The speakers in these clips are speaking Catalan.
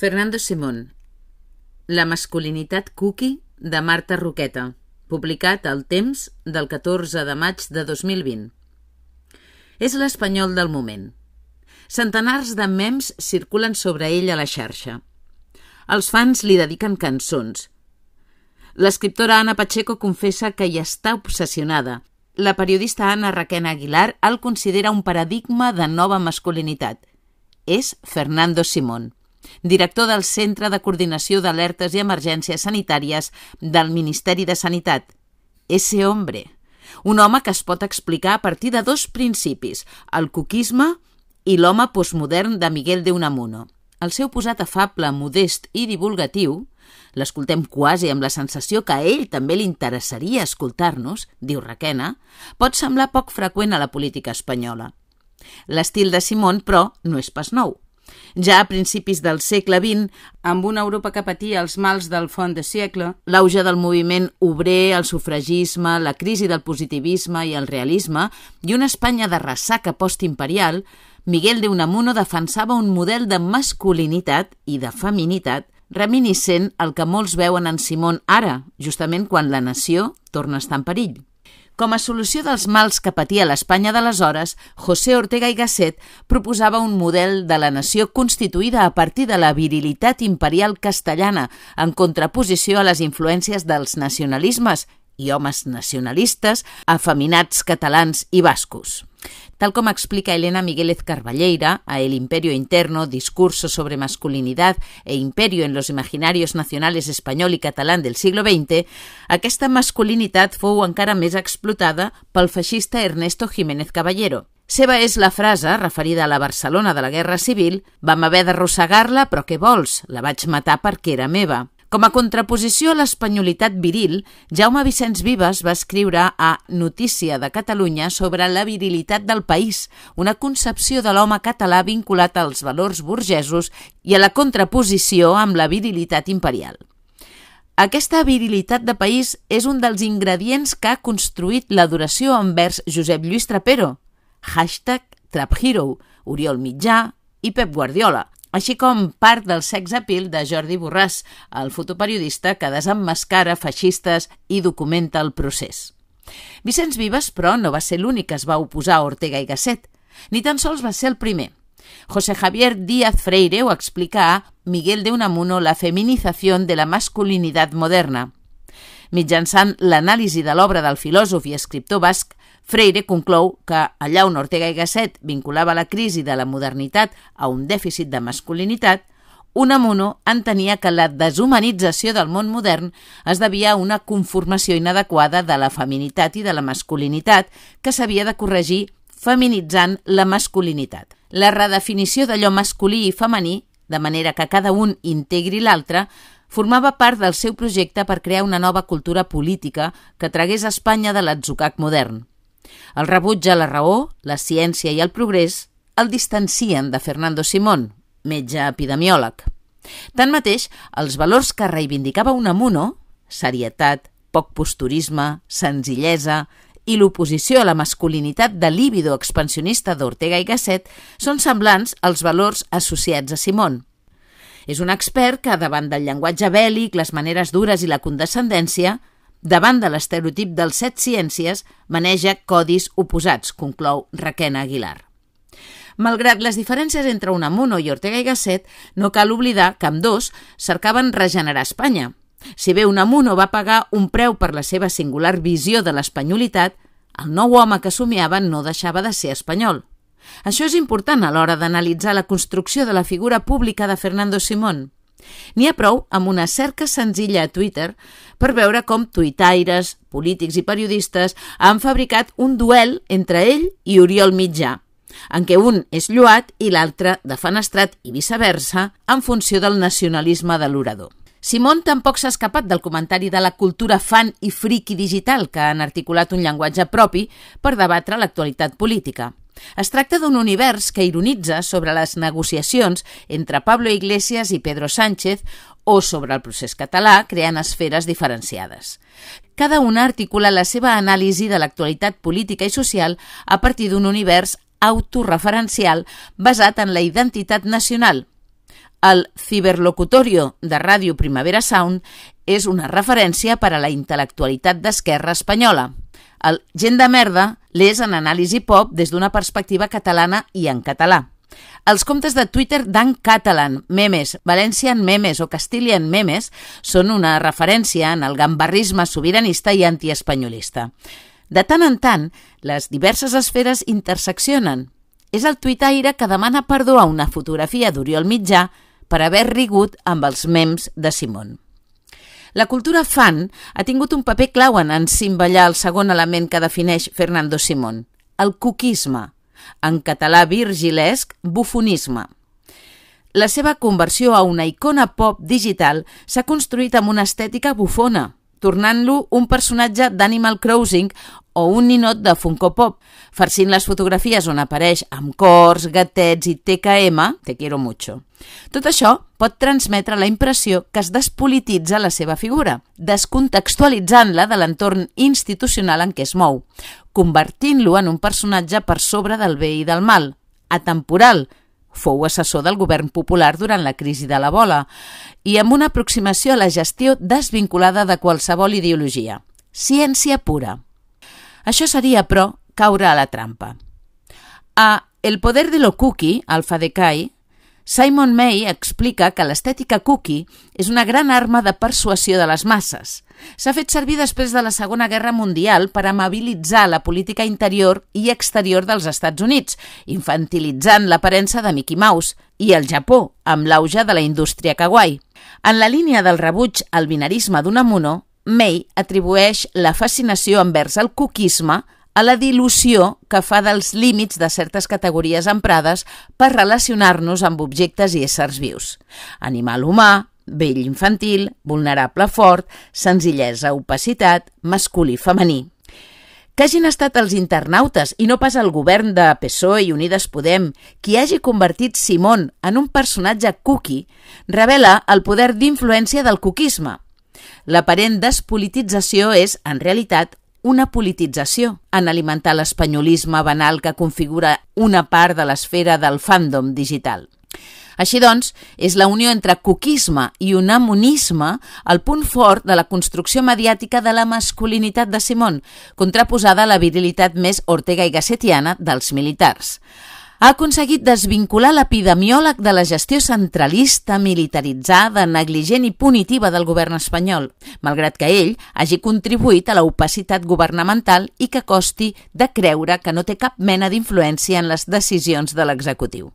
Fernando Simón La masculinitat cookie de Marta Roqueta publicat al Temps del 14 de maig de 2020 És l'espanyol del moment. Centenars de mems circulen sobre ell a la xarxa. Els fans li dediquen cançons. L'escriptora Ana Pacheco confessa que hi està obsessionada. La periodista Ana Raquena Aguilar el considera un paradigma de nova masculinitat. És Fernando Simón director del Centre de Coordinació d'Alertes i Emergències Sanitàries del Ministeri de Sanitat. Ese hombre. Un home que es pot explicar a partir de dos principis, el coquisme i l'home postmodern de Miguel de Unamuno. El seu posat afable, modest i divulgatiu, l'escoltem quasi amb la sensació que a ell també li interessaria escoltar-nos, diu Raquena, pot semblar poc freqüent a la política espanyola. L'estil de Simón, però, no és pas nou. Ja a principis del segle XX, amb una Europa que patia els mals del font de segle, l'auge del moviment obrer, el sufragisme, la crisi del positivisme i el realisme, i una Espanya de ressaca postimperial, Miguel de Unamuno defensava un model de masculinitat i de feminitat reminiscent al que molts veuen en Simón ara, justament quan la nació torna a estar en perill. Com a solució dels mals que patia l'Espanya d'aleshores, José Ortega i Gasset proposava un model de la nació constituïda a partir de la virilitat imperial castellana, en contraposició a les influències dels nacionalismes i homes nacionalistes, afeminats catalans i bascos. Tal com explica Elena Migueles Carballeira a El Imperio Interno, Discurso sobre Masculinidad e Imperio en los Imaginarios Nacionales Espanyol i Catalán del siglo XX, aquesta masculinitat fou encara més explotada pel feixista Ernesto Jiménez Caballero. Seva és la frase, referida a la Barcelona de la Guerra Civil, vam haver d'arrossegar-la, però què vols? La vaig matar perquè era meva. Com a contraposició a l'espanyolitat viril, Jaume Vicenç Vives va escriure a Notícia de Catalunya sobre la virilitat del país, una concepció de l'home català vinculat als valors burgesos i a la contraposició amb la virilitat imperial. Aquesta virilitat de país és un dels ingredients que ha construït l'adoració envers Josep Lluís Trapero, hashtag TrapHero, Oriol Mitjà i Pep Guardiola, així com part del sex appeal de Jordi Borràs, el fotoperiodista que desemmascara feixistes i documenta el procés. Vicenç Vives, però, no va ser l'únic que es va oposar a Ortega i Gasset, ni tan sols va ser el primer. José Javier Díaz Freire ho explica a Miguel de Unamuno la feminizació de la masculinitat moderna. Mitjançant l'anàlisi de l'obra del filòsof i escriptor basc Freire conclou que allà on Ortega i Gasset vinculava la crisi de la modernitat a un dèficit de masculinitat, Unamuno entenia que la deshumanització del món modern es devia a una conformació inadequada de la feminitat i de la masculinitat que s'havia de corregir feminitzant la masculinitat. La redefinició d'allò masculí i femení, de manera que cada un integri l'altre, formava part del seu projecte per crear una nova cultura política que tragués Espanya de l'atzucac modern. El rebuig a la raó, la ciència i el progrés el distancien de Fernando Simón, metge epidemiòleg. Tanmateix, els valors que reivindicava Unamuno, serietat, poc posturisme, senzillesa i l'oposició a la masculinitat de líbido expansionista d'Ortega i Gasset són semblants als valors associats a Simón. És un expert que, davant del llenguatge bèl·lic, les maneres dures i la condescendència, davant de l'estereotip dels set ciències, maneja codis oposats, conclou Raquena Aguilar. Malgrat les diferències entre Unamuno i Ortega i Gasset, no cal oblidar que amb dos cercaven regenerar Espanya. Si bé Unamuno va pagar un preu per la seva singular visió de l'espanyolitat, el nou home que somiava no deixava de ser espanyol. Això és important a l'hora d'analitzar la construcció de la figura pública de Fernando Simón. N'hi ha prou amb una cerca senzilla a Twitter per veure com tuitaires, polítics i periodistes han fabricat un duel entre ell i Oriol Mitjà, en què un és lluat i l'altre defenestrat i viceversa en funció del nacionalisme de l'orador. Simón tampoc s'ha escapat del comentari de la cultura fan i friki digital que han articulat un llenguatge propi per debatre l'actualitat política. Es tracta d'un univers que ironitza sobre les negociacions entre Pablo Iglesias i Pedro Sánchez o sobre el procés català, creant esferes diferenciades. Cada una articula la seva anàlisi de l'actualitat política i social a partir d'un univers autorreferencial basat en la identitat nacional. El ciberlocutorio de Ràdio Primavera Sound és una referència per a la intel·lectualitat d'esquerra espanyola. El Gent de merda l'és en anàlisi pop des d'una perspectiva catalana i en català. Els comptes de Twitter d'en Catalan, Memes, Valencian Memes o Castilian Memes són una referència en el gambarrisme sobiranista i antiespanyolista. De tant en tant, les diverses esferes interseccionen. És el tuitaire que demana perdó a una fotografia d'Oriol Mitjà per haver rigut amb els mems de Simon. La cultura fan ha tingut un paper clau en encimballar el segon element que defineix Fernando Simón, el cuquisme, en català virgilesc, bufonisme. La seva conversió a una icona pop digital s'ha construït amb una estètica bufona, tornant-lo un personatge d'Animal Crossing o un ninot de Funko Pop, farcint les fotografies on apareix amb cors, gatets i TKM, te quiero mucho. Tot això pot transmetre la impressió que es despolititza la seva figura, descontextualitzant-la de l'entorn institucional en què es mou, convertint-lo en un personatge per sobre del bé i del mal, atemporal, fou assessor del govern popular durant la crisi de la bola i amb una aproximació a la gestió desvinculada de qualsevol ideologia. Ciència pura. Això seria, però, caure a la trampa. A El poder de lo cookie, Alfa Decay, Simon May explica que l'estètica cookie és una gran arma de persuasió de les masses. S'ha fet servir després de la Segona Guerra Mundial per amabilitzar la política interior i exterior dels Estats Units, infantilitzant l'aparença de Mickey Mouse, i el Japó, amb l'auge de la indústria kawaii. En la línia del rebuig al binarisme Unamuno, May atribueix la fascinació envers el cookisme a la dilució que fa dels límits de certes categories emprades per relacionar-nos amb objectes i éssers vius. Animal humà, vell infantil, vulnerable fort, senzillesa opacitat, masculí femení. Que hagin estat els internautes i no pas el govern de PSOE i Unides Podem qui hagi convertit Simón en un personatge cookie revela el poder d'influència del cookisme, L'aparent despolitització és, en realitat, una politització en alimentar l'espanyolisme banal que configura una part de l'esfera del fandom digital. Així doncs, és la unió entre coquisme i unamonisme el punt fort de la construcció mediàtica de la masculinitat de Simón, contraposada a la virilitat més ortega i gassetiana dels militars ha aconseguit desvincular l'epidemiòleg de la gestió centralista, militaritzada, negligent i punitiva del govern espanyol, malgrat que ell hagi contribuït a la opacitat governamental i que costi de creure que no té cap mena d'influència en les decisions de l'executiu.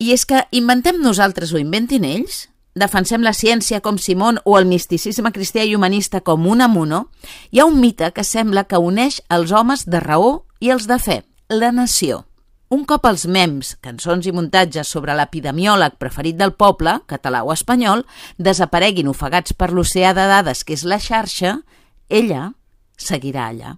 I és que inventem nosaltres o inventin ells? defensem la ciència com Simón o el misticisme cristià i humanista com un amuno, hi ha un mite que sembla que uneix els homes de raó i els de fe, la nació. Un cop els mems, cançons i muntatges sobre l'epidemiòleg preferit del poble, català o espanyol, desapareguin ofegats per l'oceà de dades que és la xarxa, ella seguirà allà.